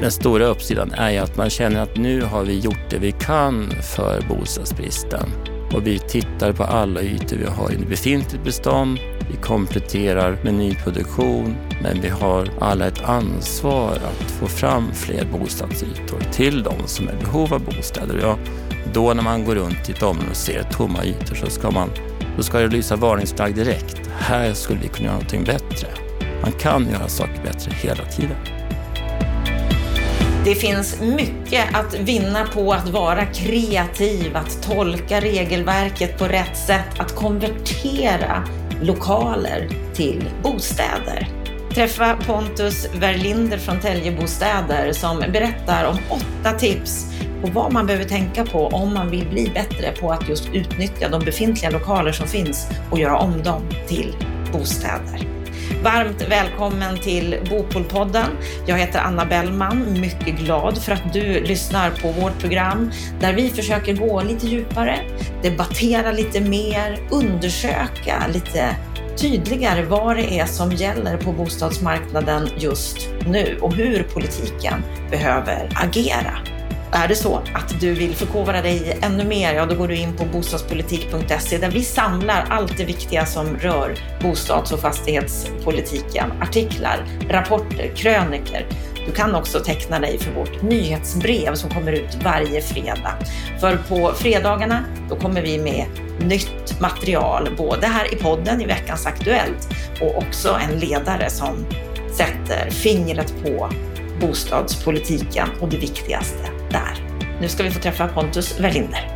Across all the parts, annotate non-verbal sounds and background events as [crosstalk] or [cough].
Den stora uppsidan är ju att man känner att nu har vi gjort det vi kan för bostadsbristen. Och vi tittar på alla ytor vi har i befintligt bestånd. Vi kompletterar med nyproduktion, men vi har alla ett ansvar att få fram fler bostadsytor till de som är i behov av bostäder. Ja, då när man går runt i ett område och ser tomma ytor så ska, man, då ska det lysa varningsflagg direkt. Här skulle vi kunna göra någonting bättre. Man kan göra saker bättre hela tiden. Det finns mycket att vinna på att vara kreativ, att tolka regelverket på rätt sätt, att konvertera lokaler till bostäder. Träffa Pontus Verlinder från Täljebostäder som berättar om åtta tips på vad man behöver tänka på om man vill bli bättre på att just utnyttja de befintliga lokaler som finns och göra om dem till bostäder. Varmt välkommen till Bopolpodden. Jag heter Anna Bellman, mycket glad för att du lyssnar på vårt program där vi försöker gå lite djupare, debattera lite mer, undersöka lite tydligare vad det är som gäller på bostadsmarknaden just nu och hur politiken behöver agera. Är det så att du vill förkovra dig ännu mer, ja då går du in på bostadspolitik.se där vi samlar allt det viktiga som rör bostads och fastighetspolitiken. Artiklar, rapporter, kröniker. Du kan också teckna dig för vårt nyhetsbrev som kommer ut varje fredag. För på fredagarna då kommer vi med nytt material, både här i podden i veckans Aktuellt och också en ledare som sätter fingret på bostadspolitiken och det viktigaste. Nu ska vi få träffa Pontus Verlinder.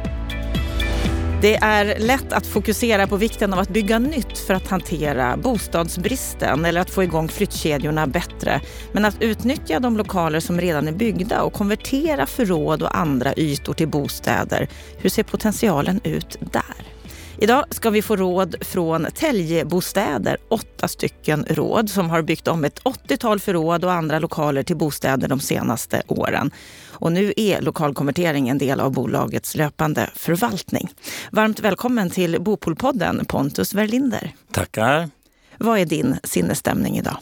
Det är lätt att fokusera på vikten av att bygga nytt för att hantera bostadsbristen eller att få igång flyttkedjorna bättre. Men att utnyttja de lokaler som redan är byggda och konvertera förråd och andra ytor till bostäder, hur ser potentialen ut där? Idag ska vi få råd från Täljebostäder, åtta stycken råd som har byggt om ett 80-tal förråd och andra lokaler till bostäder de senaste åren. Och nu är lokalkonvertering en del av bolagets löpande förvaltning. Varmt välkommen till Bopolpodden Pontus Verlinder. Tackar. Vad är din sinnesstämning idag?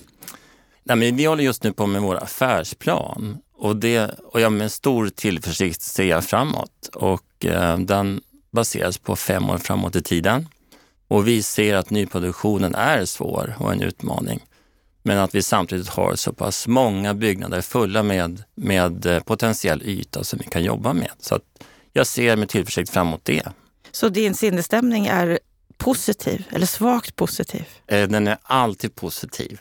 Nej, men vi håller just nu på med vår affärsplan och, det, och jag med stor tillförsikt ser jag framåt. Och eh, den baseras på fem år framåt i tiden. Och vi ser att nyproduktionen är svår och en utmaning. Men att vi samtidigt har så pass många byggnader fulla med, med eh, potentiell yta som vi kan jobba med. Så jag ser med tillförsikt framåt det. Så din sinnesstämning är positiv eller svagt positiv? Eh, den är alltid positiv.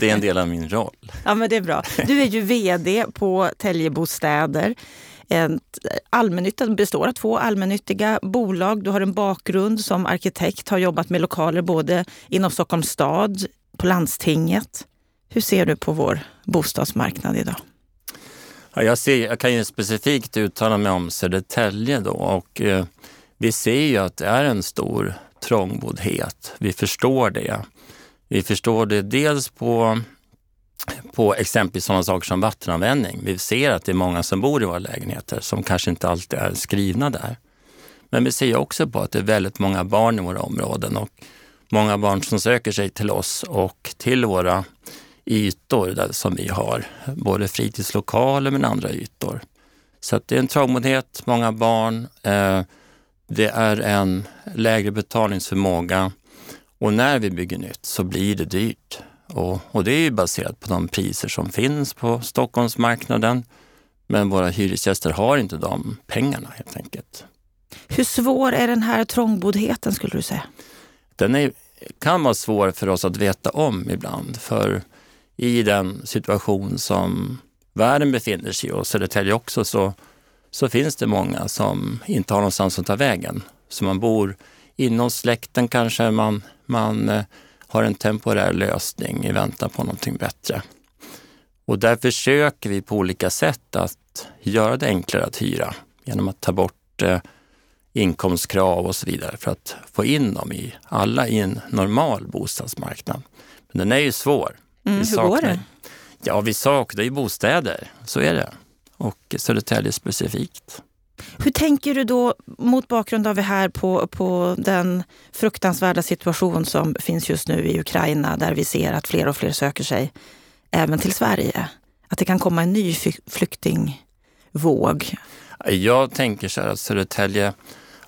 Det är en del av min roll. [laughs] Ja, men det är bra. Du är ju VD på Täljebostäder. Allmännyttan består av två allmännyttiga bolag. Du har en bakgrund som arkitekt, har jobbat med lokaler både inom Stockholms stad, på landstinget. Hur ser du på vår bostadsmarknad idag? Ja, jag, ser, jag kan ju specifikt uttala mig om Södertälje då och eh, vi ser ju att det är en stor trångboddhet. Vi förstår det. Vi förstår det dels på på exempelvis sådana saker som vattenanvändning. Vi ser att det är många som bor i våra lägenheter som kanske inte alltid är skrivna där. Men vi ser också på att det är väldigt många barn i våra områden och många barn som söker sig till oss och till våra ytor där som vi har, både fritidslokaler men andra ytor. Så att det är en trångboddhet, många barn, eh, det är en lägre betalningsförmåga och när vi bygger nytt så blir det dyrt. Och, och det är baserat på de priser som finns på Stockholmsmarknaden. Men våra hyresgäster har inte de pengarna helt enkelt. Hur svår är den här trångboddheten skulle du säga? Den är, kan vara svår för oss att veta om ibland. För i den situation som världen befinner sig i och Södertälje också så, så finns det många som inte har någonstans att ta vägen. Så man bor inom släkten kanske, man, man eh, har en temporär lösning i väntan på någonting bättre. Och där försöker vi på olika sätt att göra det enklare att hyra genom att ta bort eh, inkomstkrav och så vidare för att få in dem i alla i en normal bostadsmarknad. Men den är ju svår. Mm, hur saknar, går det? Ja, vi saknar ju bostäder, så är det. Och Södertälje specifikt. Hur tänker du då mot bakgrund av det här på, på den fruktansvärda situation som finns just nu i Ukraina där vi ser att fler och fler söker sig även till Sverige? att det kan komma en ny flyktingvåg? Jag tänker så här att Södertälje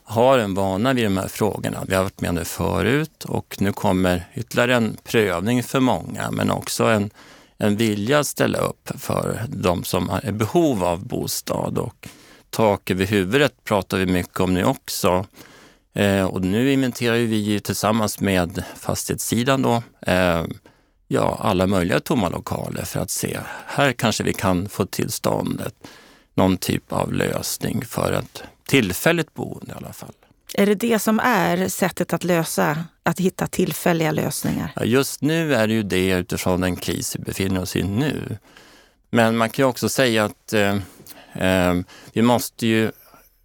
har en vana vid de här frågorna. Vi har varit med nu förut och nu kommer ytterligare en prövning för många, men också en, en vilja att ställa upp för de som är i behov av bostad. Och tak över huvudet pratar vi mycket om nu också. Eh, och nu inventerar vi tillsammans med fastighetssidan då, eh, ja, alla möjliga tomma lokaler för att se, här kanske vi kan få till stånd ett, någon typ av lösning för ett tillfälligt boende i alla fall. Är det det som är sättet att lösa, att hitta tillfälliga lösningar? Ja, just nu är det ju det utifrån den kris vi befinner oss i nu. Men man kan ju också säga att eh, Ehm, vi måste ju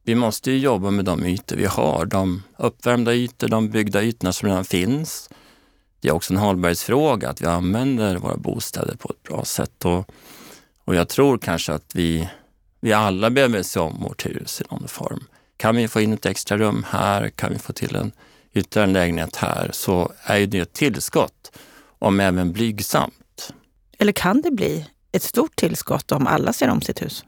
vi måste ju jobba med de ytor vi har, de uppvärmda ytor, de byggda ytorna som redan finns. Det är också en hållbarhetsfråga att vi använder våra bostäder på ett bra sätt. Och, och jag tror kanske att vi, vi alla behöver se om vårt hus i någon form. Kan vi få in ett extra rum här, kan vi få till en ytterligare en lägenhet här, så är ju det ett tillskott, om även blygsamt. Eller kan det bli ett stort tillskott om alla ser om sitt hus?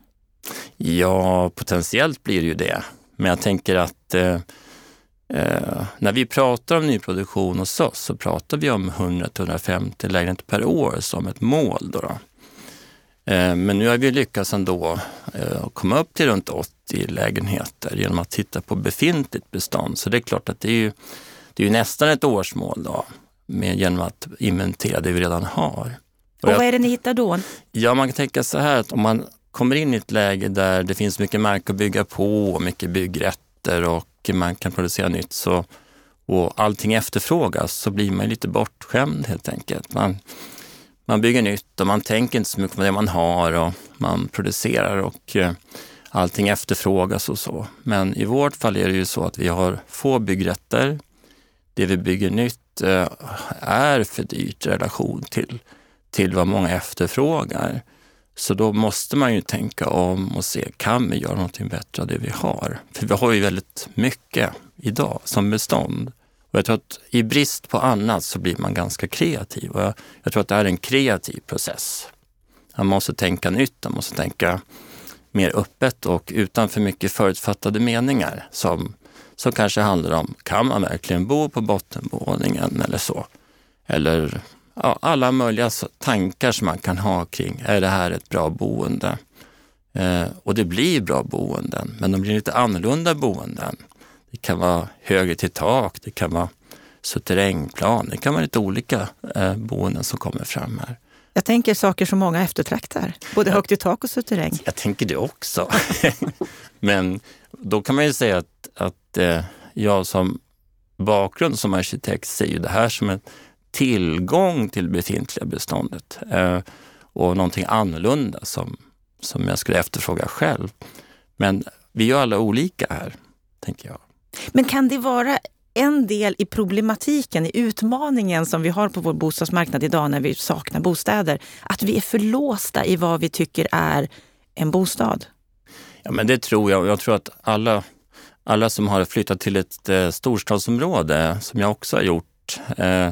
Ja, potentiellt blir det ju det. Men jag tänker att eh, eh, när vi pratar om nyproduktion hos oss så pratar vi om 100-150 lägenheter per år som ett mål. Då, då. Eh, men nu har vi lyckats ändå eh, komma upp till runt 80 lägenheter genom att titta på befintligt bestånd. Så det är klart att det är ju, det är ju nästan ett årsmål då, med, genom att inventera det vi redan har. Och, och vad är det ni hittar då? Ja, man kan tänka så här att om man kommer in i ett läge där det finns mycket mark att bygga på och mycket byggrätter och man kan producera nytt så, och allting efterfrågas så blir man lite bortskämd helt enkelt. Man, man bygger nytt och man tänker inte så mycket på det man har och man producerar och eh, allting efterfrågas och så. Men i vårt fall är det ju så att vi har få byggrätter. Det vi bygger nytt eh, är för dyrt i relation till, till vad många efterfrågar. Så då måste man ju tänka om och se, kan vi göra någonting bättre av det vi har? För vi har ju väldigt mycket idag som bestånd. Och jag tror att i brist på annat så blir man ganska kreativ. Och jag, jag tror att det här är en kreativ process. Man måste tänka nytt, man måste tänka mer öppet och utan för mycket förutfattade meningar som, som kanske handlar om, kan man verkligen bo på bottenvåningen eller så? Eller ja, alla möjliga tankar som man kan ha kring, är det här ett bra boende? Eh, och det blir bra boenden, men de blir lite annorlunda boenden. Det kan vara högre till tak, det kan vara suterrängplan, det kan vara lite olika eh, boenden som kommer fram här. Jag tänker saker som många eftertraktar, både högt i tak och suterräng. Jag tänker det också. [laughs] men då kan man ju säga att, att eh, jag som bakgrund som arkitekt ser ju det här som ett tillgång till befintliga beståndet eh, och någonting annorlunda som, som jag skulle efterfråga själv. Men vi är ju alla olika här, tänker jag. Men kan det vara en del i problematiken, i utmaningen som vi har på vår bostadsmarknad idag när vi saknar bostäder, att vi är för låsta i vad vi tycker är en bostad? Ja, men det tror jag. Jag tror att alla, alla som har flyttat till ett eh, storstadsområde, som jag också har gjort, eh,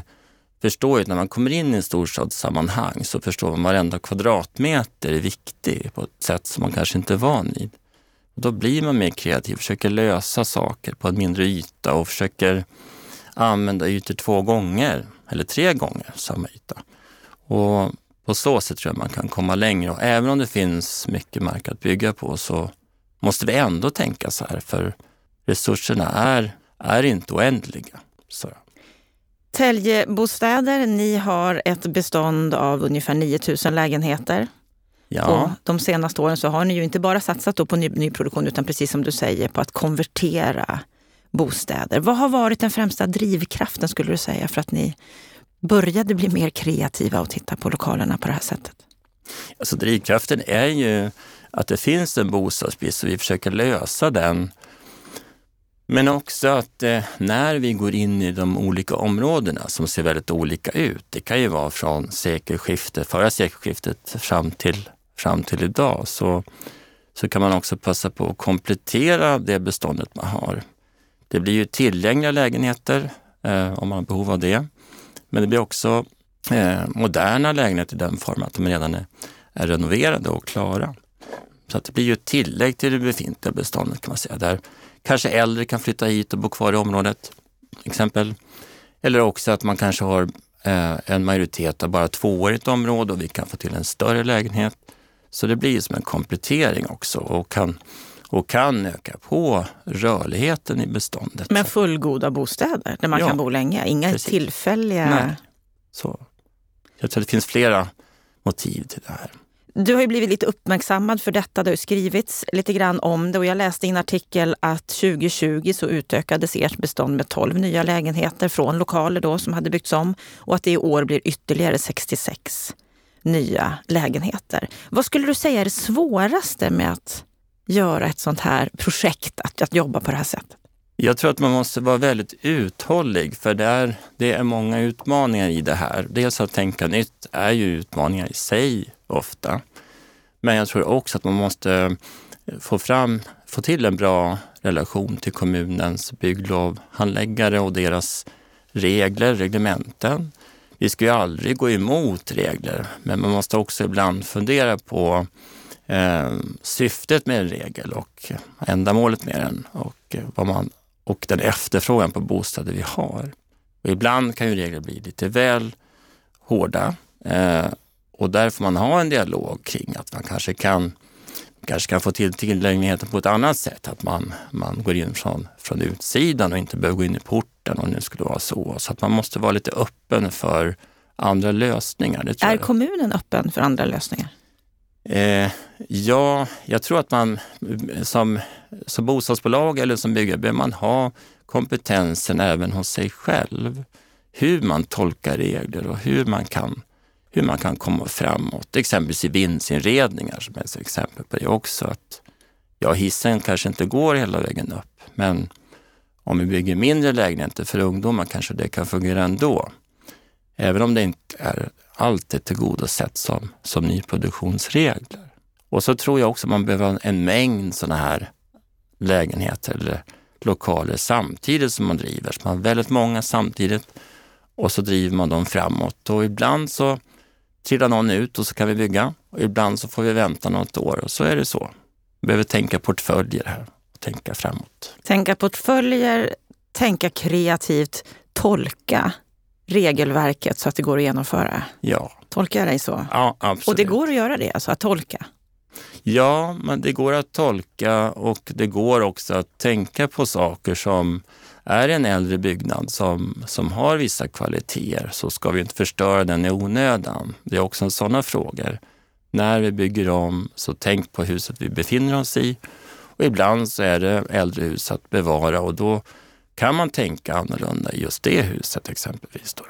förstår ju att när man kommer in i en storstadssammanhang så förstår man att varenda kvadratmeter är viktig på ett sätt som man kanske inte är van vid. Och då blir man mer kreativ, försöker lösa saker på en mindre yta och försöker använda ytor två gånger eller tre gånger samma yta. Och på så sätt tror jag man kan komma längre och även om det finns mycket mark att bygga på så måste vi ändå tänka så här för resurserna är, är inte oändliga. Så. Täljebostäder, ni har ett bestånd av ungefär 9000 lägenheter. Ja. Och de senaste åren så har ni ju inte bara satsat på ny, nyproduktion utan precis som du säger på att konvertera bostäder. Vad har varit den främsta drivkraften skulle du säga för att ni började bli mer kreativa och titta på lokalerna på det här sättet? Alltså drivkraften är ju att det finns en bostadsbrist och vi försöker lösa den men också att eh, när vi går in i de olika områdena som ser väldigt olika ut, det kan ju vara från sekelskiftet, förra sekelskiftet fram till, fram till idag, så, så kan man också passa på att komplettera det beståndet man har. Det blir ju tillgängliga lägenheter eh, om man har behov av det. Men det blir också eh, moderna lägenheter i den formen att de redan är, är renoverade och klara. Så att det blir ju ett tillägg till det befintliga beståndet kan man säga. Där kanske äldre kan flytta hit och bo kvar i området, exempel. Eller också att man kanske har eh, en majoritet av bara ett område och vi kan få till en större lägenhet. Så det blir som en komplettering också och kan, och kan öka på rörligheten i beståndet. Men fullgoda bostäder där man ja, kan bo länge, inga precis. tillfälliga... Nej. Så. Jag tror det finns flera motiv till det här. Du har ju blivit lite uppmärksammad för detta. Det har skrivits lite grann om det och jag läste i en artikel att 2020 så utökades ert bestånd med 12 nya lägenheter från lokaler då som hade byggts om och att det i år blir ytterligare 66 nya lägenheter. Vad skulle du säga är det svåraste med att göra ett sånt här projekt, att, att jobba på det här sättet? Jag tror att man måste vara väldigt uthållig för det är, det är många utmaningar i det här. Dels att tänka nytt är ju utmaningar i sig ofta. Men jag tror också att man måste eh, få, fram, få till en bra relation till kommunens bygglovhandläggare och deras regler, reglementen. Vi ska ju aldrig gå emot regler, men man måste också ibland fundera på eh, syftet med en regel och ändamålet med den och, eh, vad man, och den efterfrågan på bostäder vi har. Och ibland kan ju regler bli lite väl hårda eh, och där får man ha en dialog kring att man kanske kan, kanske kan få till tillgängligheten på ett annat sätt. Att man, man går in från, från utsidan och inte behöver gå in i porten om det skulle vara så. Så att man måste vara lite öppen för andra lösningar. är jag. kommunen öppen för andra lösningar? Eh, ja, jag tror att man som, som bostadsbolag eller som byggare behöver man ha kompetensen även hos sig själv. Hur man tolkar regler och hur man kan hur man kan komma framåt. Exempelvis i vindsinredningar som är ett exempel på det också. Att, ja, hissen kanske inte går hela vägen upp, men om vi bygger mindre lägenheter för ungdomar kanske det kan fungera ändå. Även om det inte är alltid tillgodosett som, som nyproduktionsregler. Och så tror jag också man behöver en mängd sådana här lägenheter eller lokaler samtidigt som man driver. Så man har väldigt många samtidigt och så driver man dem framåt. Och ibland så trillar någon ut och så kan vi bygga. Och ibland så får vi vänta något år och så är det så. Vi behöver tänka portföljer här och tänka framåt. Tänka portföljer, tänka kreativt, tolka regelverket så att det går att genomföra. Ja. Tolkar jag dig så? Ja, absolut. Och det går att göra det, alltså att tolka? Ja, men det går att tolka och det går också att tänka på saker som är en äldre byggnad som, som har vissa kvaliteter så ska vi inte förstöra den i onödan. Det är också sådana frågor. När vi bygger om, så tänk på huset vi befinner oss i. Och ibland så är det äldre hus att bevara och då kan man tänka annorlunda i just det huset exempelvis. Då.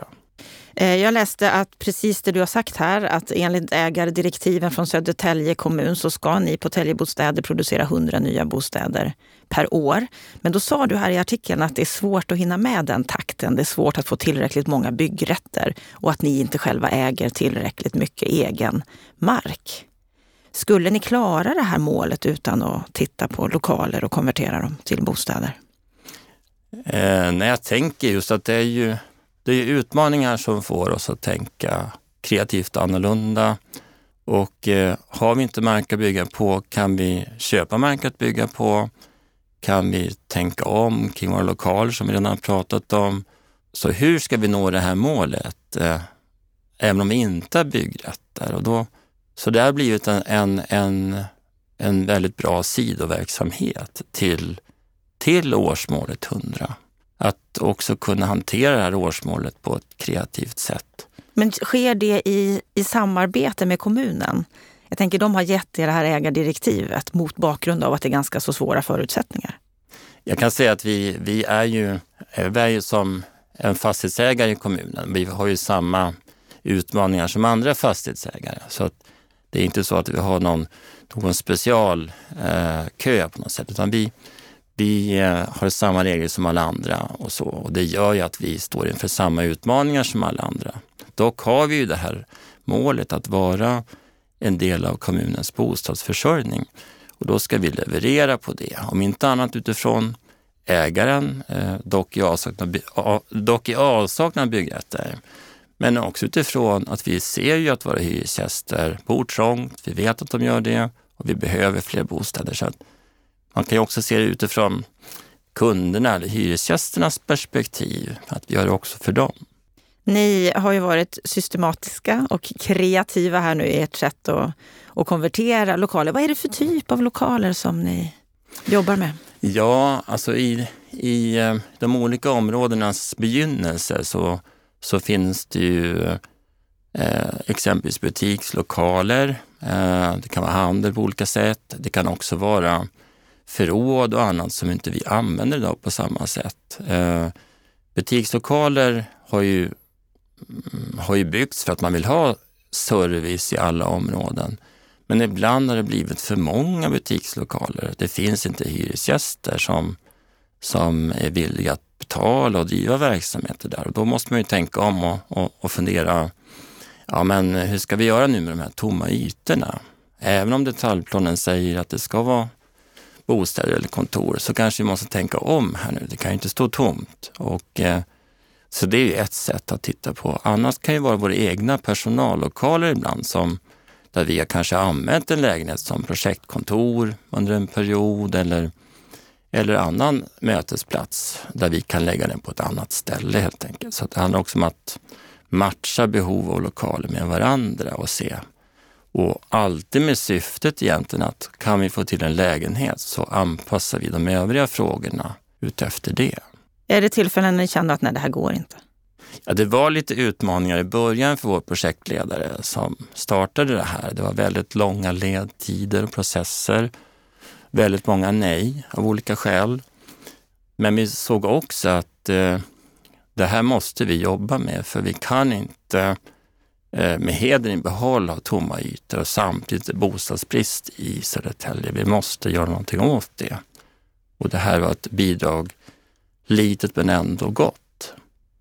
Eh, jag läste att precis det du har sagt här, att enligt ägardirektiven från Södertälje kommun så ska ni på Täljebostäder producera 100 nya bostäder per år. Men då sa du här i artikeln att det är svårt att hinna med den takten. Det är svårt att få tillräckligt många byggrätter och att ni inte själva äger tillräckligt mycket egen mark. Skulle ni klara det här målet utan att titta på lokaler och konvertera dem till bostäder? Eh, när jag tänker just att det är ju det är utmaningar som får oss att tänka kreativt annorlunda. Och eh, har vi inte mark att bygga på kan vi köpa mark att bygga på. Kan vi tänka om kring våra lokaler som vi redan har pratat om. Så hur ska vi nå det här målet? Eh, även om vi inte har byggrätter. Och då, så det har blivit en, en, en, en väldigt bra sidoverksamhet till, till årsmålet 100 att också kunna hantera det här årsmålet på ett kreativt sätt. Men sker det i, i samarbete med kommunen? Jag tänker de har gett er det här ägardirektivet mot bakgrund av att det är ganska så svåra förutsättningar. Jag kan säga att vi, vi, är, ju, eh, vi är ju som en fastighetsägare i kommunen. Vi har ju samma utmaningar som andra fastighetsägare. Så att det är inte så att vi har någon, någon specialkö eh, på något sätt, utan vi, vi eh, har samma regler som alla andra och så. Och det gör ju att vi står inför samma utmaningar som alla andra. Dock har vi ju det här målet att vara en del av kommunens bostadsförsörjning. Och då ska vi leverera på det. Om inte annat utifrån ägaren, eh, dock i avsaknad, dock i avsaknad byggrätter. Men också utifrån att vi ser ju att våra hyresgäster bor trångt, vi vet att de gör det och vi behöver fler bostäder. Så man kan ju också se det utifrån kunderna eller hyresgästernas perspektiv, att vi gör det också för dem. Ni har ju varit systematiska och kreativa här nu i ert sätt att, att konvertera lokaler. Vad är det för typ av lokaler som ni jobbar med? Ja, alltså i, i eh, de olika områdenas begynnelse så, så finns det ju eh, exempelvis butikslokaler. Eh, det kan vara handel på olika sätt. Det kan också vara förråd och annat som inte vi använder idag på samma sätt. Eh, butikslokaler har ju, Mm, har ju byggts för att man vill ha service i alla områden. Men ibland har det blivit för många butikslokaler. Det finns inte hyresgäster som, som är villiga att betala och driva verksamheter där. Och då måste man ju tänka om och, och, och fundera, ja men hur ska vi göra nu med de här tomma ytorna? Även om detaljplanen säger att det ska vara bostäder eller kontor så kanske vi måste tänka om här nu. Det kan ju inte stå tomt. Och, eh, så det är ju ett sätt att titta på. Annars kan ju vara våra egna personallokaler ibland som där vi har kanske använt en lägenhet som projektkontor under en period eller, eller annan mötesplats där vi kan lägga den på ett annat ställe helt enkelt. Så det handlar också om att matcha behov och lokaler med varandra och se. Och alltid med syftet egentligen att kan vi få till en lägenhet så anpassar vi de övriga frågorna utefter det. Är det tillfällen när ni kände att nej, det här går inte? Ja, det var lite utmaningar i början för vår projektledare som startade det här. Det var väldigt långa ledtider och processer. Väldigt många nej av olika skäl. Men vi såg också att eh, det här måste vi jobba med för vi kan inte eh, med hedern i behåll ha tomma ytor och samtidigt bostadsbrist i Södertälje. Vi måste göra någonting åt det. Och det här var ett bidrag, litet men ändå gott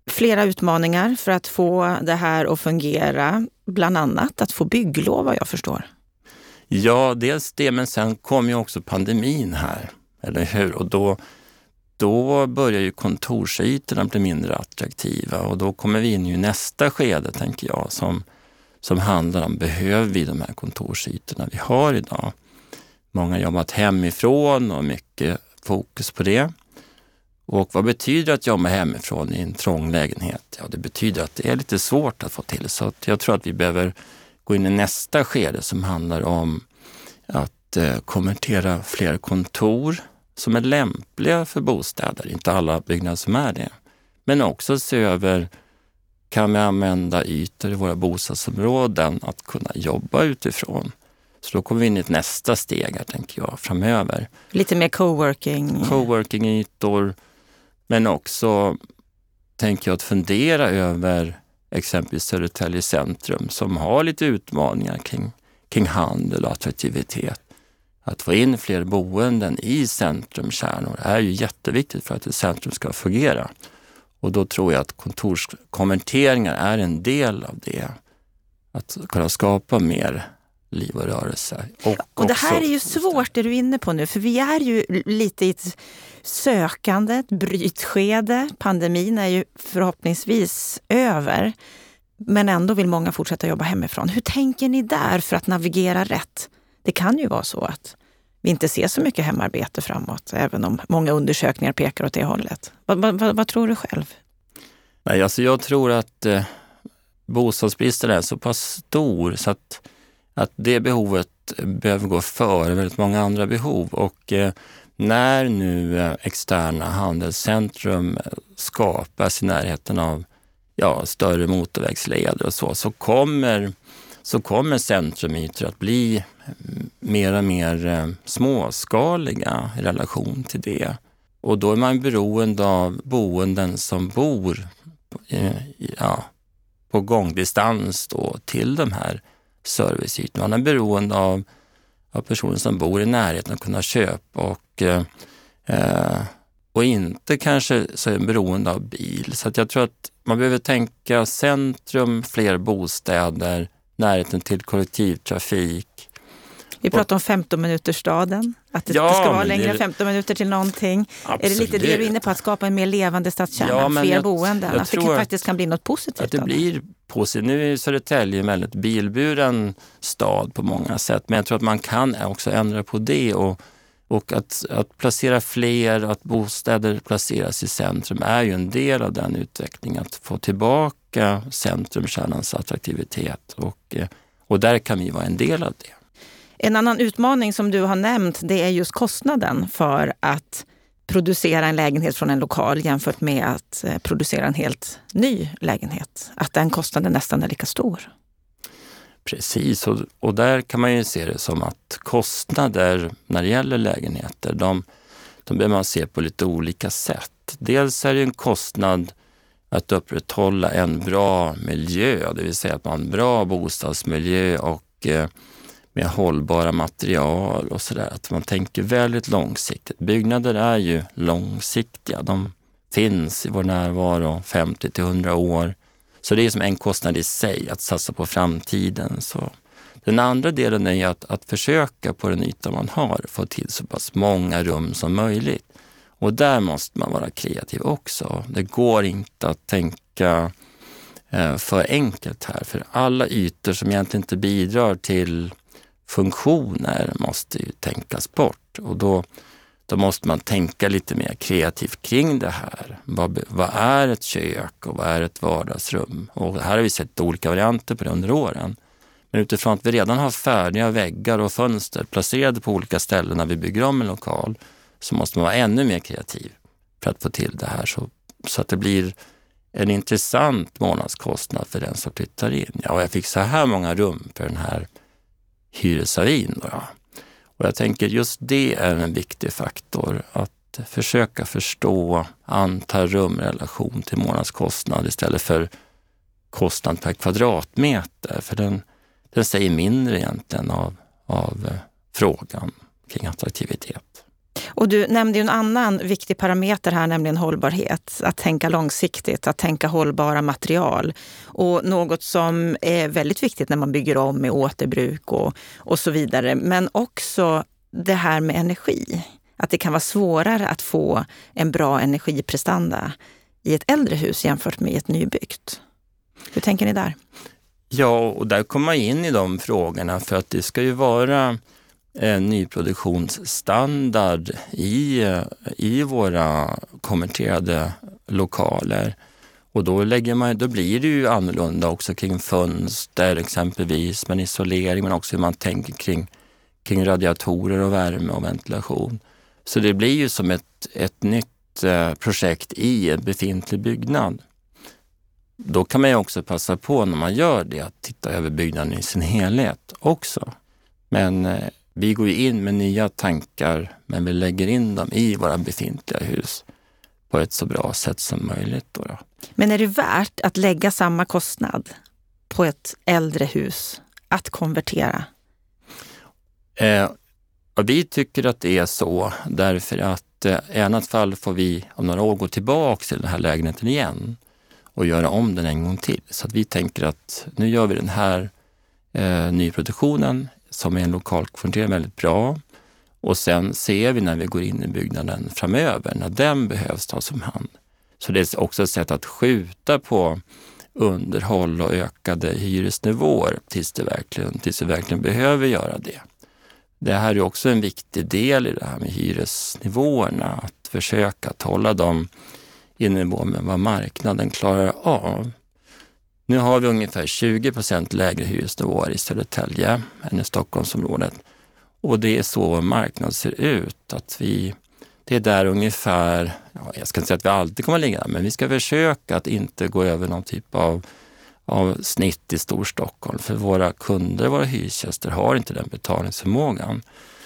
flera utmaningar för att få det här att fungera. Bland annat att få bygglov vad jag förstår. Ja, dels det, men sen kom ju också pandemin här, eller hur? Och då, då börjar ju kontorsytorna bli mindre attraktiva och då kommer vi in i nästa skede, tänker jag, som, som handlar om behöver vi de här kontorsytorna vi har idag? Många har jobbat hemifrån och mycket fokus på det. Och vad betyder att jobba hemifrån i en trång lägenhet? Ja, det betyder att det är lite svårt att få till. Så jag tror att vi behöver gå in i nästa skede som handlar om att eh, konvertera fler kontor som är lämpliga för bostäder. Inte alla byggnader som är det. Men också se över, kan vi använda ytor i våra bostadsområden att kunna jobba utifrån? Så då kommer vi in i ett nästa steg här, tänker jag, framöver. Lite mer coworking? Coworking-ytor, men också tänker jag att fundera över exempelvis Södertälje centrum som har lite utmaningar kring, kring handel och attraktivitet. Att få in fler boenden i centrumkärnor är ju jätteviktigt för att ett centrum ska fungera. Och då tror jag att kontorskonverteringar är en del av det. Att kunna skapa mer liv och rörelse. Och, och det här är ju svårt det du är inne på nu, för vi är ju lite i ett sökande, ett brytskede. Pandemin är ju förhoppningsvis över. Men ändå vill många fortsätta jobba hemifrån. Hur tänker ni där för att navigera rätt? Det kan ju vara så att vi inte ser så mycket hemarbete framåt, även om många undersökningar pekar åt det hållet. Vad, vad, vad tror du själv? Nej, alltså jag tror att eh, bostadsbristen är så pass stor så att att det behovet behöver gå före väldigt många andra behov. Och eh, när nu eh, externa handelscentrum eh, skapas i närheten av ja, större motorvägsleder och så, så kommer, så kommer centrumytor att bli mm, mer och mer eh, småskaliga i relation till det. Och då är man beroende av boenden som bor ja, på gångdistans då till de här serviceytorna. Man är beroende av, av personer som bor i närheten att kunna köpa och, eh, eh och inte kanske så är beroende av bil. Så att jag tror att man behöver tänka centrum, fler bostäder, närheten till kollektivtrafik. Vi pratar om 15 minutersstaden, att det ja, ska vara längre än 15 minuter till någonting. Absolut. Är det lite det du är inne på, att skapa en mer levande stadskärna, ja, fler jag, boenden? Jag att det faktiskt kan bli något positivt? Att det blir positivt. Nu är Södertälje en väldigt bilburen stad på många sätt, men jag tror att man kan också ändra på det och och att, att placera fler, att bostäder placeras i centrum är ju en del av den utvecklingen. Att få tillbaka centrumkärnans attraktivitet och, och där kan vi vara en del av det. En annan utmaning som du har nämnt det är just kostnaden för att producera en lägenhet från en lokal jämfört med att eh, producera en helt ny lägenhet. Att den kostnaden nästan är lika stor. Precis, och, och där kan man ju se det som att kostnader när det gäller lägenheter, de, de behöver man se på lite olika sätt. Dels är det en kostnad att upprätthålla en bra miljö, det vill säga att man har en bra bostadsmiljö och eh, med hållbara material och sådär. Att man tänker väldigt långsiktigt. Byggnader är ju långsiktiga. De finns i vår närvaro 50 till 100 år. Så det är som en kostnad i sig, att satsa på framtiden. Så den andra delen är att, att försöka på den yta man har få till så pass många rum som möjligt. Och där måste man vara kreativ också. Det går inte att tänka eh, för enkelt här, för alla ytor som egentligen inte bidrar till funktioner måste ju tänkas bort. Och då då måste man tänka lite mer kreativt kring det här. Vad, vad, är ett kök och vad är ett vardagsrum? Och här har vi sett olika varianter på det under åren. Men utifrån att vi redan har färdiga väggar och fönster placerade på olika ställen när vi bygger om en lokal så måste man vara ännu mer kreativ för att få till det här så, så att det blir en intressant månadskostnad för den som flyttar in. Ja, jag fick så här många rum för den här hyresavin. Då. Och jag tänker just det är en viktig faktor, att försöka förstå antal rum i relation till månadskostnad istället för kostnad per kvadratmeter. För den, den säger mindre egentligen av, av eh, frågan kring attraktivitet. Och du nämnde ju en annan viktig parameter här, nämligen hållbarhet. Att tänka långsiktigt, att tänka hållbara material. Och något som är väldigt viktigt när man bygger om med återbruk och, och så vidare. Men också det här med energi. Att det kan vara svårare att få en bra energiprestanda i ett äldre hus jämfört med ett nybyggt. Hur tänker ni där? Ja, och där kommer man in i de frågorna för att det ska ju vara Eh, nyproduktionsstandard i, i våra konverterade lokaler. Och då, lägger man, då blir det ju annorlunda också kring fönster exempelvis, men isolering, men också hur man tänker kring, kring radiatorer och värme och ventilation. Så det blir ju som ett, ett nytt eh, projekt i en befintlig byggnad. Då kan man ju också passa på när man gör det att titta över byggnaden i sin helhet också. Men eh, vi går in med nya tankar, men vi lägger in dem i våra befintliga hus på ett så bra sätt som möjligt. Då, då. Men är det värt att lägga samma kostnad på ett äldre hus att konvertera? Eh, vi tycker att det är så därför att eh, i annat fall får vi om några år gå tillbaka till den här lägenheten igen och göra om den en gång till. Så att vi tänker att nu gör vi den här eh, nyproduktionen som är en lokal kvarter väldigt bra. Och sen ser vi när vi går in i byggnaden framöver, när den behövs tas om hand. Så det är också ett sätt att skjuta på underhåll och ökade hyresnivåer tills, det verkligen, tills vi verkligen behöver göra det. Det här är också en viktig del i det här med hyresnivåerna, att försöka att hålla dem i nivå med vad marknaden klarar av. Nu har vi ungefär 20 procent lägre hyresnivåer i Södertälje än i Stockholmsområdet. Och det är så marknaden ser ut. Att vi, det är där ungefär, ja, jag ska inte säga att vi alltid kommer att ligga där, men vi ska försöka att inte gå över någon typ av, av snitt i Storstockholm. För våra kunder, våra hyresgäster har inte den betalningsförmågan.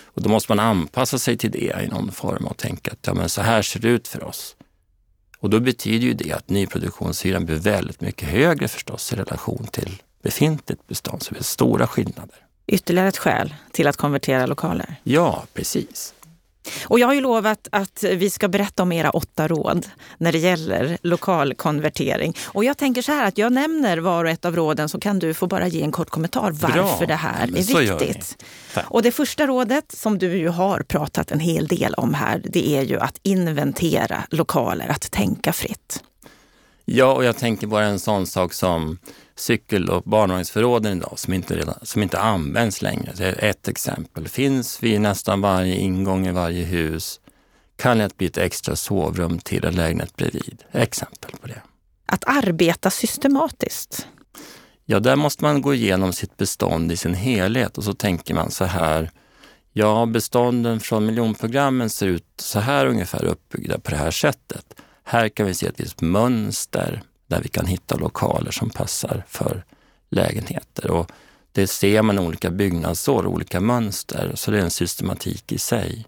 Och då måste man anpassa sig till det i någon form och tänka att ja, men så här ser det ut för oss. Och då betyder ju det att nyproduktionshyran blir väldigt mycket högre förstås i relation till befintligt bestånd. Så det är stora skillnader. Ytterligare ett skäl till att konvertera lokaler? Ja, precis. Och jag har ju lovat att vi ska berätta om era åtta råd när det gäller lokalkonvertering. Och jag tänker så här att jag nämner var och ett av råden så kan du få bara ge en kort kommentar varför Bra. det här är viktigt. Och det första rådet som du ju har pratat en hel del om här, det är ju att inventera lokaler, att tänka fritt. Ja, och jag tänker bara en sån sak som cykel och barnvagnsförråden idag som inte, redan, som inte används längre. Det är ett exempel. Finns vid nästan varje ingång i varje hus. Kan det bli ett extra sovrum till en lägenhet bredvid. Exempel på det. Att arbeta systematiskt. Ja, där måste man gå igenom sitt bestånd i sin helhet och så tänker man så här. Ja, bestånden från miljonprogrammen ser ut så här ungefär uppbyggda på det här sättet. Här kan vi se ett visst mönster där vi kan hitta lokaler som passar för lägenheter. Och det ser man i olika byggnadsår, olika mönster, så det är en systematik i sig.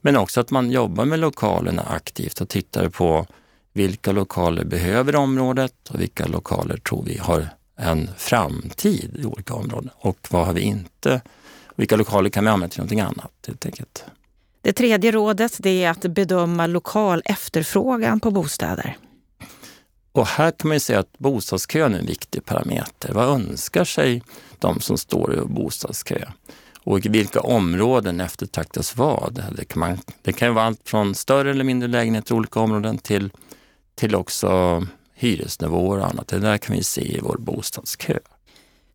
Men också att man jobbar med lokalerna aktivt och tittar på vilka lokaler behöver området och vilka lokaler tror vi har en framtid i olika områden och vad har vi inte? Vilka lokaler kan vi använda till någonting annat helt enkelt. Det tredje rådet det är att bedöma lokal efterfrågan på bostäder. Och här kan man säga att bostadskön är en viktig parameter. Vad önskar sig de som står i bostadskö? Och i vilka områden eftertraktas vad? Det kan, man, det kan vara allt från större eller mindre lägenheter i olika områden till, till också hyresnivåer och annat. Det där kan vi se i vår bostadskö.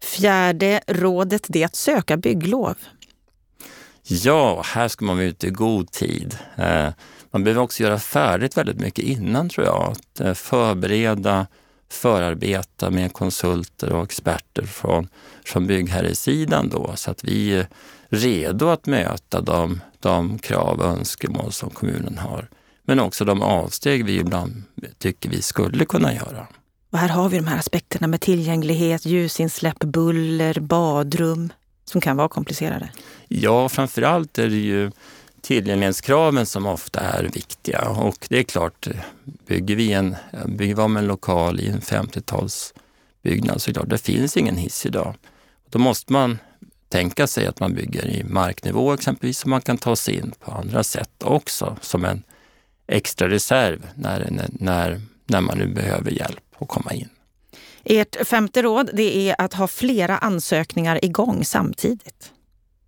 Fjärde rådet det är att söka bygglov. Ja, här ska man vara ute i god tid. Man behöver också göra färdigt väldigt mycket innan tror jag. Att eh, förbereda, förarbeta med konsulter och experter från, från byggherresidan då så att vi är redo att möta de, de krav och önskemål som kommunen har. Men också de avsteg vi ibland tycker vi skulle kunna göra. Och här har vi de här aspekterna med tillgänglighet, ljusinsläpp, buller, badrum som kan vara komplicerade. Ja, framför allt är det ju tillgänglighetskraven som ofta är viktiga. Och det är klart, bygger vi, en, bygger vi om en lokal i en 50-talsbyggnad så är det klart, det finns ingen hiss idag. Då måste man tänka sig att man bygger i marknivå exempelvis, så man kan ta sig in på andra sätt också som en extra reserv när, när, när man nu behöver hjälp att komma in. Ert femte råd det är att ha flera ansökningar igång samtidigt.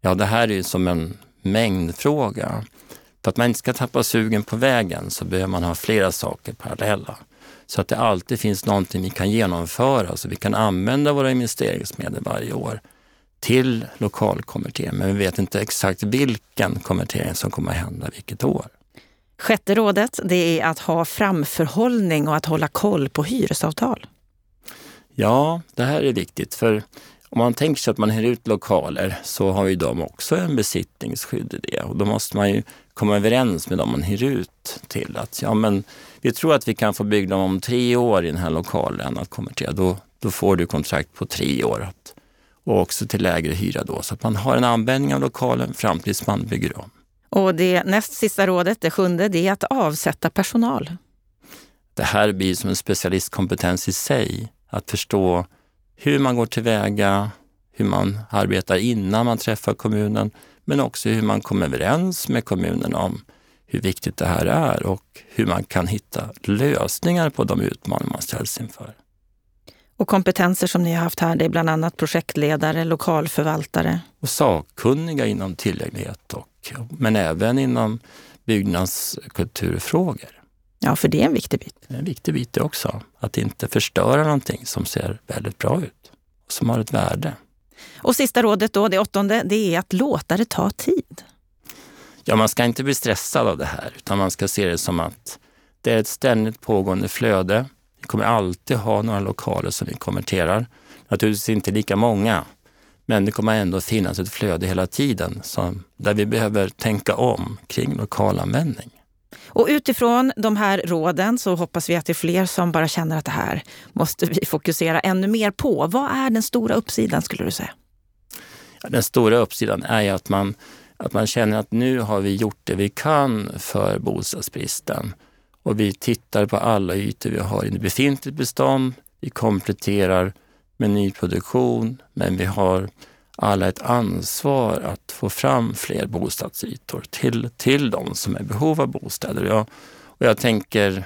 Ja, det här är ju som en mängdfråga. För att man inte ska tappa sugen på vägen så behöver man ha flera saker parallella. Så att det alltid finns någonting vi kan genomföra, så vi kan använda våra investeringsmedel varje år till lokalkonvertering. Men vi vet inte exakt vilken konvertering som kommer att hända vilket år. Sjätte rådet det är att ha framförhållning och att hålla koll på hyresavtal. Ja, det här är viktigt. för om man tänker sig att man hyr ut lokaler så har ju de också en besittningsskydd i det och då måste man ju komma överens med dem man hyr ut till att ja men vi tror att vi kan få bygga dem om tre år i den här lokalen att konvertera. Då, då får du kontrakt på tre år och också till lägre hyra då så att man har en användning av lokalen fram tills man bygger om. Och det näst sista rådet, det sjunde, det är att avsätta personal. Det här blir som en specialistkompetens i sig, att förstå hur man går tillväga, hur man arbetar innan man träffar kommunen, men också hur man kommer överens med kommunen om hur viktigt det här är och hur man kan hitta lösningar på de utmaningar man ställs inför. Och kompetenser som ni har haft här, det är bland annat projektledare, lokalförvaltare? Och sakkunniga inom tillgänglighet, och, men även inom byggnadskulturfrågor. Ja, för det är en viktig bit. Det är en viktig bit det också. Att inte förstöra någonting som ser väldigt bra ut och som har ett värde. Och sista rådet då, det åttonde, det är att låta det ta tid. Ja, man ska inte bli stressad av det här, utan man ska se det som att det är ett ständigt pågående flöde. Vi kommer alltid ha några lokaler som vi konverterar. Naturligtvis inte lika många, men det kommer ändå finnas ett flöde hela tiden som, där vi behöver tänka om kring lokalanvändning. Och utifrån de här råden så hoppas vi att det är fler som bara känner att det här måste vi fokusera ännu mer på. Vad är den stora uppsidan skulle du säga? Den stora uppsidan är att man, att man känner att nu har vi gjort det vi kan för bostadsbristen. Och vi tittar på alla ytor vi har i befintligt bestånd. Vi kompletterar med nyproduktion, men vi har alla ett ansvar att få fram fler bostadsytor till, till de som är i behov av bostäder. Jag, och jag tänker,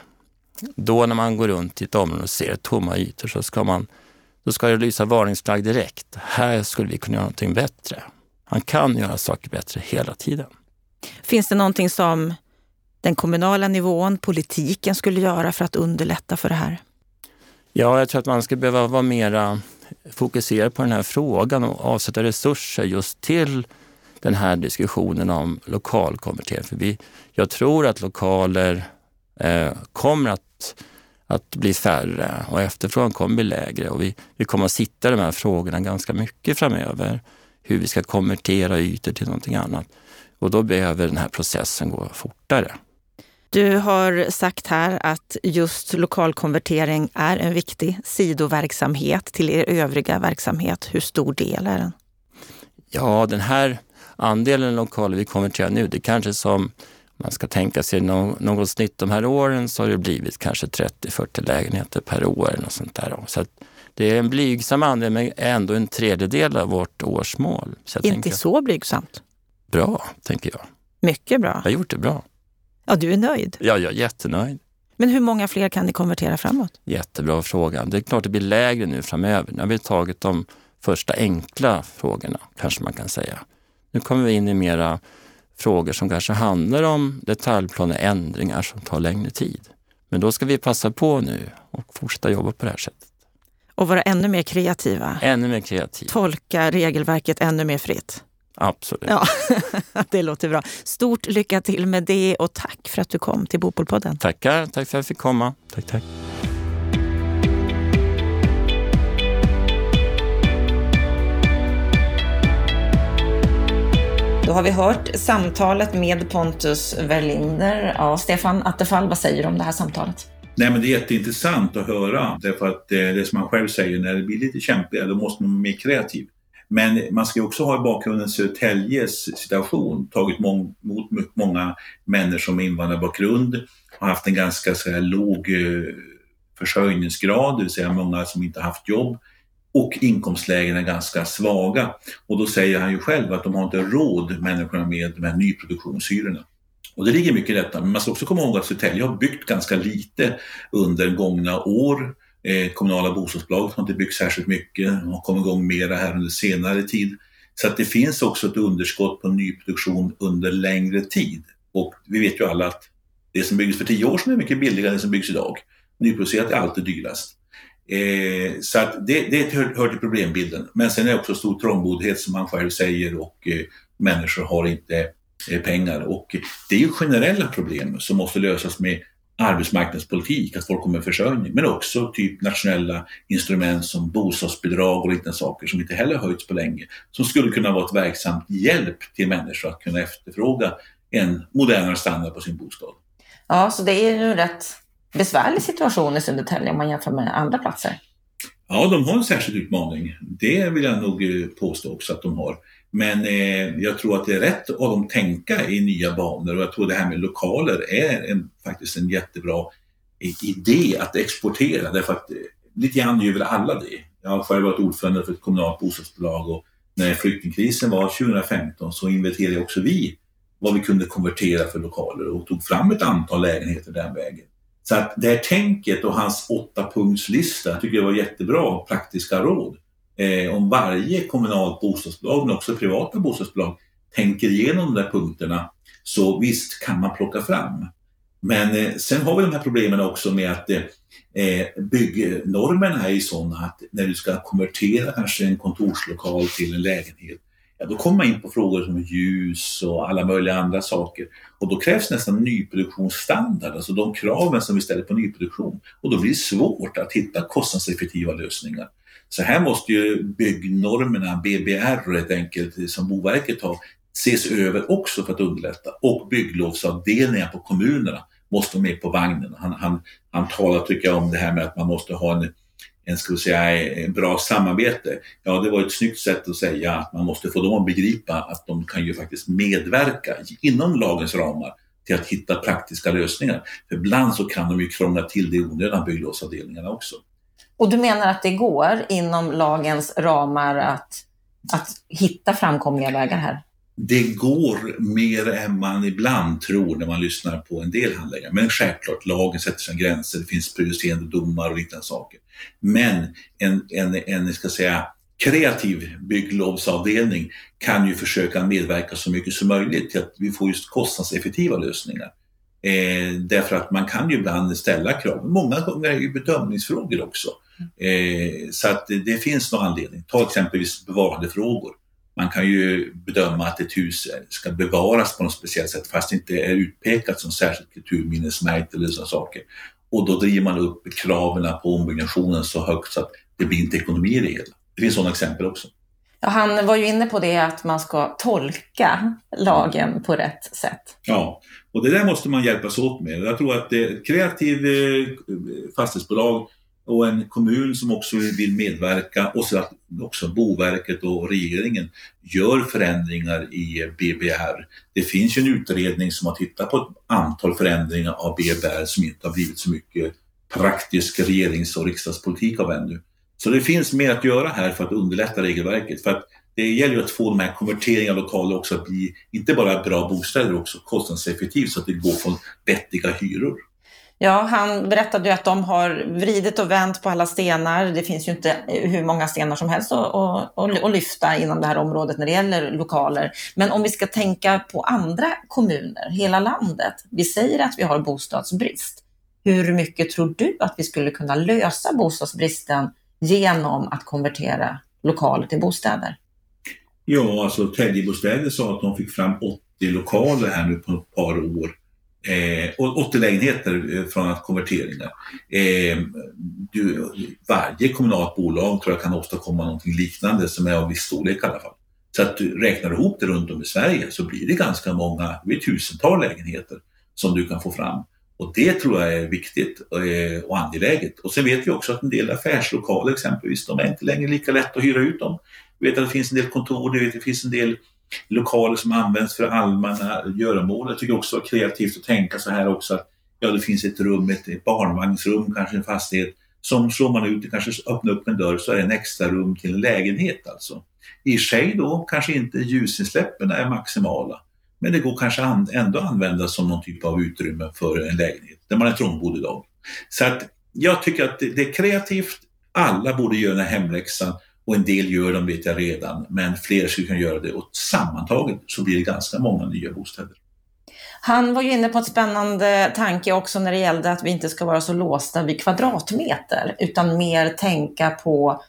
då när man går runt i ett område och ser tomma ytor så ska man då ska det lysa varningsflagg direkt. Här skulle vi kunna göra någonting bättre. Man kan göra saker bättre hela tiden. Finns det någonting som den kommunala nivån, politiken skulle göra för att underlätta för det här? Ja, jag tror att man skulle behöva vara mera fokusera på den här frågan och avsätta resurser just till den här diskussionen om lokalkonvertering. För vi, jag tror att lokaler eh, kommer att, att bli färre och efterfrågan kommer bli lägre och vi, vi kommer att sitta i de här frågorna ganska mycket framöver. Hur vi ska konvertera ytor till någonting annat. Och då behöver den här processen gå fortare. Du har sagt här att just lokalkonvertering är en viktig sidoverksamhet till er övriga verksamhet. Hur stor del är den? Ja, den här andelen lokaler vi konverterar nu, det kanske som man ska tänka sig något, något snitt de här åren så har det blivit kanske 30-40 lägenheter per år. Eller sånt där. Så det är en blygsam andel men ändå en tredjedel av vårt årsmål. Så Inte tänker, så blygsamt. Bra, tänker jag. Mycket bra. Jag har gjort det bra. Ja, du är nöjd? Ja, jag är jättenöjd. Men hur många fler kan ni konvertera framåt? Jättebra fråga. Det är klart det blir lägre nu framöver. Nu har vi tagit de första enkla frågorna, kanske man kan säga. Nu kommer vi in i mera frågor som kanske handlar om detaljplaneändringar som tar längre tid. Men då ska vi passa på nu och fortsätta jobba på det här sättet. Och vara ännu mer kreativa. Ännu mer kreativa. Tolka regelverket ännu mer fritt. Absolut. Ja, [laughs] det låter bra. Stort lycka till med det och tack för att du kom till Bopolpodden. Tackar, tack för att jag fick komma. Tack, tack. Då har vi hört samtalet med Pontus Verlinder. Ja, Stefan Attefall, vad säger du om det här samtalet? Nej, men det är jätteintressant att höra därför att eh, det som han själv säger, när det blir lite kämpigare då måste man vara mer kreativ. Men man ska också ha i bakgrunden Södertäljes situation, tagit emot många människor med invandrarbakgrund, har haft en ganska så här, låg eh, försörjningsgrad, det vill säga många som inte haft jobb och inkomstlägen är ganska svaga. Och då säger han ju själv att de har inte råd, människorna med de här nyproduktionshyrorna. Och det ligger mycket i detta, men man ska också komma ihåg att Södertälje har byggt ganska lite under gångna år. Eh, kommunala bostadsbolag har inte byggt särskilt mycket och har kommit igång mera här under senare tid. Så att det finns också ett underskott på nyproduktion under längre tid. Och vi vet ju alla att det som byggdes för tio år sedan är mycket billigare än det som byggs idag. Nyproducerat är alltid dyrast. Eh, så att det, det hör, hör till problembilden. Men sen är det också stor trångboddhet som man själv säger och eh, människor har inte eh, pengar. Och det är ju generella problem som måste lösas med arbetsmarknadspolitik, att folk kommer försörjning, men också typ nationella instrument som bostadsbidrag och liknande saker som inte heller höjts på länge, som skulle kunna vara ett verksamt hjälp till människor att kunna efterfråga en modernare standard på sin bostad. Ja, så det är ju en rätt besvärlig situation i Södertälje om man jämför med andra platser. Ja, de har en särskild utmaning. Det vill jag nog påstå också att de har. Men eh, jag tror att det är rätt av dem tänka i nya banor och jag tror det här med lokaler är en, faktiskt en jättebra idé att exportera därför att eh, lite grann gör väl alla det. Jag har själv varit ordförande för ett kommunalt bostadsbolag och när flyktingkrisen var 2015 så inventerade också vi vad vi kunde konvertera för lokaler och tog fram ett antal lägenheter den vägen. Så att det här tänket och hans åtta punktslista tycker jag var jättebra praktiska råd eh, om varje kommunalt bostadsbolag, men också privata bostadsbolag, tänker igenom de där punkterna så visst kan man plocka fram. Men eh, sen har vi de här problemen också med att eh, eh, byggnormerna är ju sådana att när du ska konvertera kanske en kontorslokal till en lägenhet, ja, då kommer man in på frågor som ljus och alla möjliga andra saker. Och då krävs nästan nyproduktionsstandard, alltså de kraven som vi ställer på nyproduktion. Och då blir det svårt att hitta kostnadseffektiva lösningar. Så här måste ju byggnormerna, BBR helt enkelt, som Boverket har, ses över också för att underlätta. Och bygglovsavdelningar på kommunerna måste vara med på vagnen. Han, han, han talar, tycker jag, om det här med att man måste ha en, en, ska säga, en bra samarbete. Ja, det var ett snyggt sätt att säga att man måste få dem att begripa att de kan ju faktiskt medverka inom lagens ramar till att hitta praktiska lösningar. För ibland så kan de ju krångla till det i onödan, bygglovsavdelningarna också. Och du menar att det går inom lagens ramar att att hitta framkomliga vägar här? Det går mer än man ibland tror när man lyssnar på en del handläggare. Men självklart, lagen sätter sina gränser, det finns prejudicerande domar och liknande saker. Men en, en, en ska säga, kreativ bygglovsavdelning kan ju försöka medverka så mycket som möjligt till att vi får just kostnadseffektiva lösningar. Eh, därför att man kan ju ibland ställa krav. Många gånger är det ju bedömningsfrågor också. Eh, så att det, finns någon anledning. Ta exempelvis bevarandefrågor. Man kan ju bedöma att ett hus ska bevaras på något speciellt sätt fast det inte är utpekat som särskilt kulturminnesmärkt eller sådana saker. Och då driver man upp kraven på ombyggnationen så högt så att det blir inte ekonomi i det hela. Det finns sådana exempel också. Ja, han var ju inne på det att man ska tolka lagen på rätt sätt. Ja, och det där måste man hjälpas åt med. Jag tror att ett kreativt eh, fastighetsbolag och en kommun som också vill medverka och så att också Boverket och regeringen gör förändringar i BBR. Det finns ju en utredning som har tittat på ett antal förändringar av BBR som inte har blivit så mycket praktisk regerings och riksdagspolitik av ännu. Så det finns mer att göra här för att underlätta regelverket. För att det gäller ju att få de här konverteringarna av lokaler också att bli inte bara bra bostäder, också kostnadseffektivt så att det går från vettiga hyror. Ja, han berättade ju att de har vridit och vänt på alla stenar. Det finns ju inte hur många stenar som helst att, att, att lyfta inom det här området när det gäller lokaler. Men om vi ska tänka på andra kommuner, hela landet. Vi säger att vi har bostadsbrist. Hur mycket tror du att vi skulle kunna lösa bostadsbristen genom att konvertera lokaler till bostäder? Ja, alltså Täljebostäder sa att de fick fram 80 lokaler här nu på ett par år. Eh, 80 lägenheter eh, från att konverteringar. Eh, du, varje kommunalt bolag tror jag kan åstadkomma någonting liknande som är av viss storlek i alla fall. Så att du räknar ihop det runt om i Sverige så blir det ganska många, det blir tusental lägenheter som du kan få fram. Och det tror jag är viktigt eh, och angeläget. Och sen vet vi också att en del affärslokaler exempelvis, de är inte längre lika lätt att hyra ut dem. Vi vet att det finns en del kontor, vi vet att det finns en del lokaler som används för allmänna göromål. Jag tycker också det är kreativt att tänka så här också att ja, det finns ett rum, ett, barnvagnsrum, kanske en fastighet, som slår man ut, kanske öppnar upp en dörr så är det en extra rum till en lägenhet alltså. I sig då kanske inte ljusinsläppen är maximala, men det går kanske ändå ändå använda som någon typ av utrymme för en lägenhet där man är trångbodd idag. Så att jag tycker att det, det är kreativt, alla borde göra den här hemläxan och en del gör dem vet jag redan, men fler skulle kunna göra det och sammantaget så blir det ganska många nya bostäder. Han var ju inne på ett spännande tanke också när det gällde att vi inte ska vara så låsta vid kvadratmeter utan mer tänka på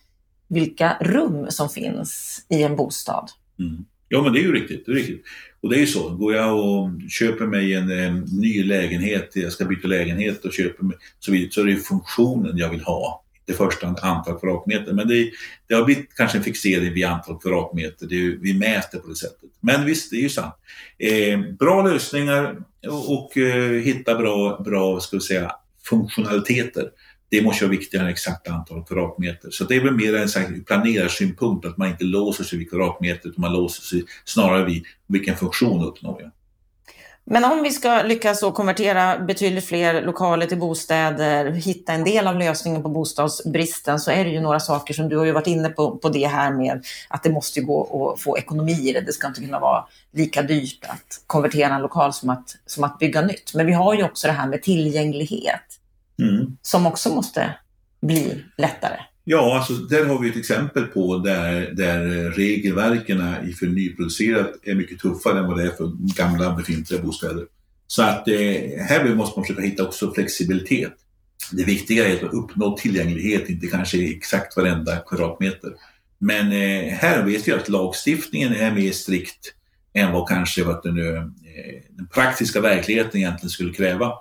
vilka rum som finns i en bostad. Mm. Ja men det är ju riktigt, det är riktigt. Och det är ju så, går jag och köper mig en, en ny lägenhet, jag ska byta lägenhet och köper mig, så, vidare, så är det funktionen jag vill ha det första antal kvadratmeter. Men det, det har blivit kanske en fixering vid antal kvadratmeter. Det, vi mäter på det sättet. Men visst, det är ju sant. Eh, bra lösningar och, och eh, hitta bra, bra ska vi säga, funktionaliteter. Det måste vara viktigare än exakt antal kvadratmeter. Så det är väl mer en planerarsynpunkt, att man inte låser sig vid kvadratmeter, utan man låser sig snarare vid vilken funktion uppnår jag. Men om vi ska lyckas konvertera betydligt fler lokaler till bostäder, hitta en del av lösningen på bostadsbristen, så är det ju några saker som du har ju varit inne på, på det här med att det måste gå att få ekonomi i det. Det ska inte kunna vara lika dyrt att konvertera en lokal som att, som att bygga nytt. Men vi har ju också det här med tillgänglighet mm. som också måste bli lättare. Ja, alltså där har vi ett exempel på där, där regelverken för nyproducerat är mycket tuffare än vad det är för gamla befintliga bostäder. Så att eh, här måste man försöka hitta också flexibilitet. Det viktiga är att uppnå tillgänglighet, inte kanske exakt varenda kvadratmeter. Men eh, här vet vi att lagstiftningen är mer strikt än vad kanske vad den, eh, den praktiska verkligheten egentligen skulle kräva.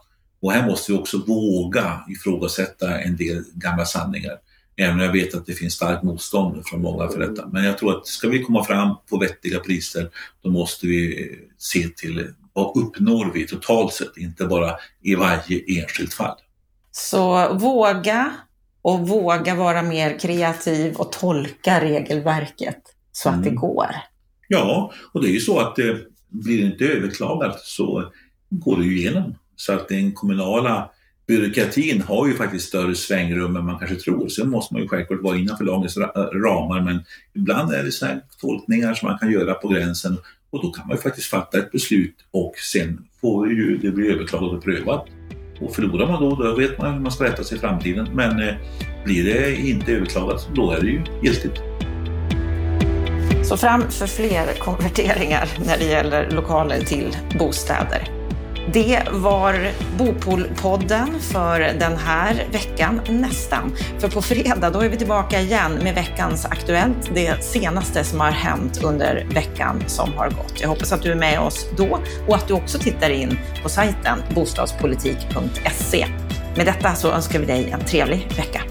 Och här måste vi också våga ifrågasätta en del gamla sanningar. Även om jag vet att det finns starkt motstånd från många för detta. Men jag tror att ska vi komma fram på vettiga priser, då måste vi se till vad uppnår vi totalt sett, inte bara i varje enskilt fall. Så våga och våga vara mer kreativ och tolka regelverket så att mm. det går. Ja, och det är ju så att det blir det inte överklagat så går det ju igenom. Så att den kommunala byråkratin har ju faktiskt större svängrum än man kanske tror. Sen måste man ju självklart vara innanför lagens ramar men ibland är det så här tolkningar som man kan göra på gränsen och då kan man ju faktiskt fatta ett beslut och sen får ju det bli överklagat och prövat. Och förlorar man då, då vet man hur man ska rätta sig i framtiden. Men eh, blir det inte överklagat, då är det ju giltigt. Så fram för fler konverteringar när det gäller lokaler till bostäder. Det var Bopolpodden för den här veckan, nästan. För på fredag då är vi tillbaka igen med veckans Aktuellt, det senaste som har hänt under veckan som har gått. Jag hoppas att du är med oss då och att du också tittar in på sajten bostadspolitik.se. Med detta så önskar vi dig en trevlig vecka.